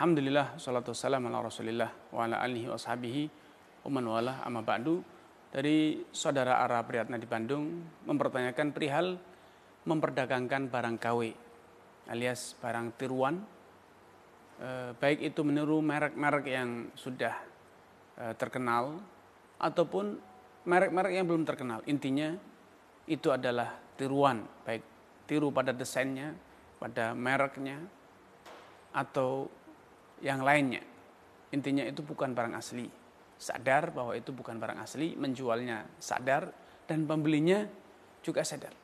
Alhamdulillah, salatu wassalamu ala rasulillah wa ala alihi wa ashabihi uman wala amma ba'du dari saudara Ara Priyatna di Bandung mempertanyakan perihal memperdagangkan barang KW alias barang tiruan. Eh, baik itu meniru merek-merek yang sudah eh, terkenal ataupun merek-merek yang belum terkenal. Intinya itu adalah tiruan baik tiru pada desainnya pada mereknya atau yang lainnya. Intinya itu bukan barang asli. Sadar bahwa itu bukan barang asli, menjualnya sadar dan pembelinya juga sadar.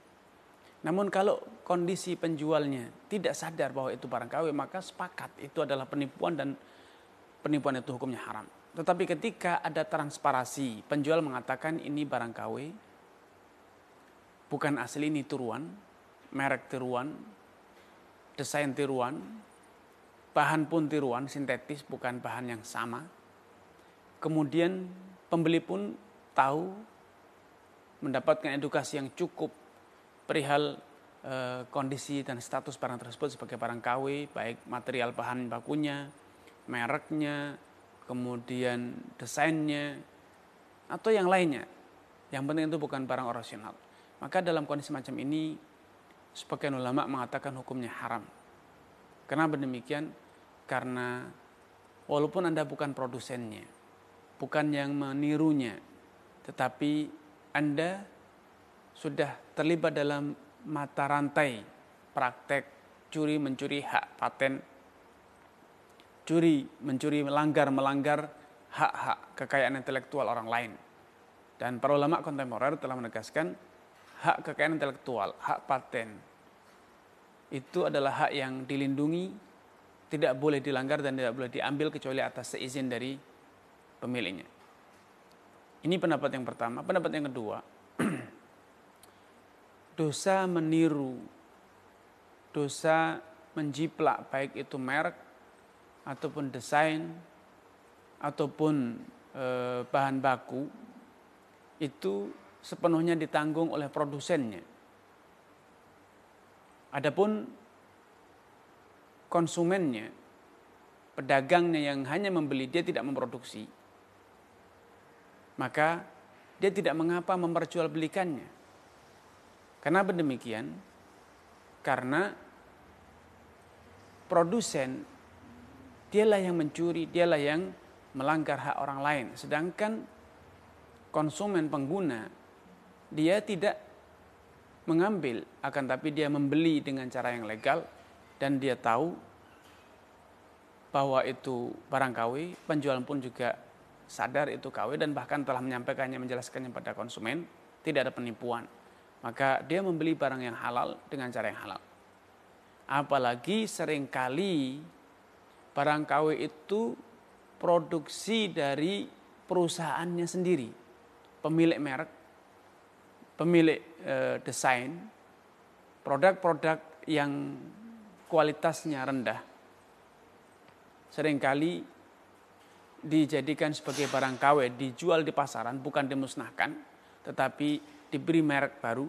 Namun kalau kondisi penjualnya tidak sadar bahwa itu barang KW, maka sepakat itu adalah penipuan dan penipuan itu hukumnya haram. Tetapi ketika ada transparasi, penjual mengatakan ini barang KW, bukan asli ini tiruan, merek tiruan, desain tiruan, bahan pun tiruan sintetis bukan bahan yang sama. Kemudian pembeli pun tahu mendapatkan edukasi yang cukup perihal e, kondisi dan status barang tersebut sebagai barang KW, baik material bahan bakunya, mereknya, kemudian desainnya, atau yang lainnya. Yang penting itu bukan barang original. Maka dalam kondisi macam ini, sebagian ulama mengatakan hukumnya haram. Kenapa demikian? Karena walaupun Anda bukan produsennya, bukan yang menirunya, tetapi Anda sudah terlibat dalam mata rantai praktek curi mencuri hak paten, curi mencuri melanggar melanggar hak-hak kekayaan intelektual orang lain. Dan para ulama kontemporer telah menegaskan hak kekayaan intelektual, hak paten itu adalah hak yang dilindungi tidak boleh dilanggar dan tidak boleh diambil kecuali atas seizin dari pemiliknya. Ini pendapat yang pertama. Pendapat yang kedua, dosa meniru, dosa menjiplak baik itu merek ataupun desain ataupun e, bahan baku itu sepenuhnya ditanggung oleh produsennya. Adapun konsumennya, pedagangnya yang hanya membeli, dia tidak memproduksi, maka dia tidak mengapa memperjualbelikannya. Kenapa demikian? Karena produsen dialah yang mencuri, dialah yang melanggar hak orang lain. Sedangkan konsumen pengguna dia tidak mengambil akan tapi dia membeli dengan cara yang legal dan dia tahu bahwa itu barang KW, penjual pun juga sadar itu KW dan bahkan telah menyampaikannya menjelaskannya pada konsumen, tidak ada penipuan. Maka dia membeli barang yang halal dengan cara yang halal. Apalagi sering kali barang KW itu produksi dari perusahaannya sendiri. Pemilik merek, pemilik e, desain, produk-produk yang kualitasnya rendah. Seringkali dijadikan sebagai barang KW dijual di pasaran bukan dimusnahkan tetapi diberi merek baru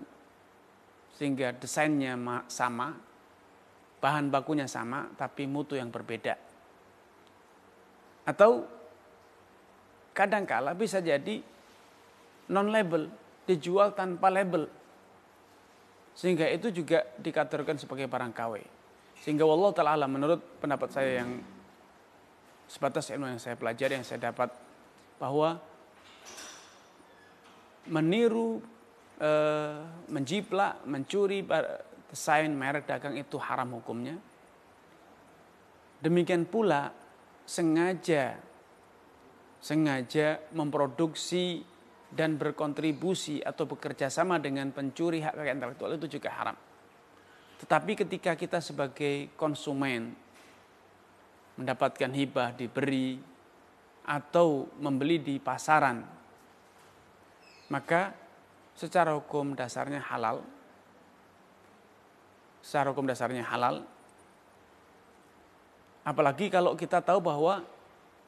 sehingga desainnya sama bahan bakunya sama tapi mutu yang berbeda. Atau kadangkala bisa jadi non label dijual tanpa label. Sehingga itu juga dikategorikan sebagai barang KW sehingga Allah Ta'ala menurut pendapat saya yang sebatas ilmu yang saya pelajari, yang saya dapat bahwa meniru, e, menjiplak, mencuri desain merek dagang itu haram hukumnya. Demikian pula sengaja sengaja memproduksi dan berkontribusi atau bekerja sama dengan pencuri hak kekayaan intelektual itu juga haram. Tetapi ketika kita sebagai konsumen mendapatkan hibah, diberi, atau membeli di pasaran, maka secara hukum dasarnya halal. Secara hukum dasarnya halal. Apalagi kalau kita tahu bahwa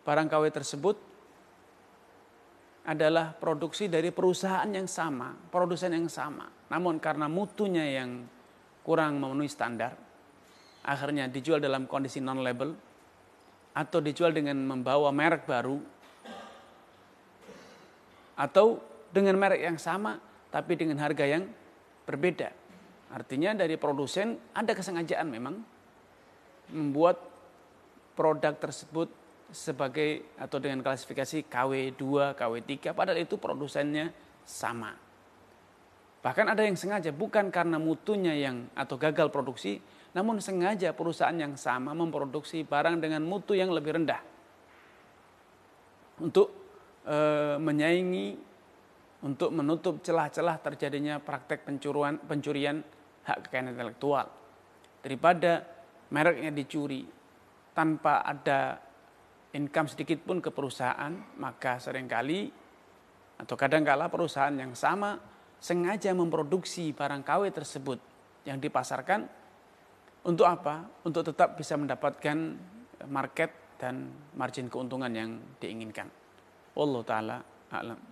barang KW tersebut adalah produksi dari perusahaan yang sama, produsen yang sama. Namun karena mutunya yang kurang memenuhi standar, akhirnya dijual dalam kondisi non label atau dijual dengan membawa merek baru atau dengan merek yang sama tapi dengan harga yang berbeda. Artinya dari produsen ada kesengajaan memang membuat produk tersebut sebagai atau dengan klasifikasi KW2, KW3 padahal itu produsennya sama. Bahkan ada yang sengaja bukan karena mutunya yang atau gagal produksi, namun sengaja perusahaan yang sama memproduksi barang dengan mutu yang lebih rendah. Untuk e, menyaingi untuk menutup celah-celah terjadinya praktek pencurian pencurian hak kekayaan intelektual. Daripada mereknya dicuri tanpa ada income sedikit pun ke perusahaan maka sering kali atau kadangkala perusahaan yang sama sengaja memproduksi barang KW tersebut yang dipasarkan untuk apa? Untuk tetap bisa mendapatkan market dan margin keuntungan yang diinginkan. Allah taala alam.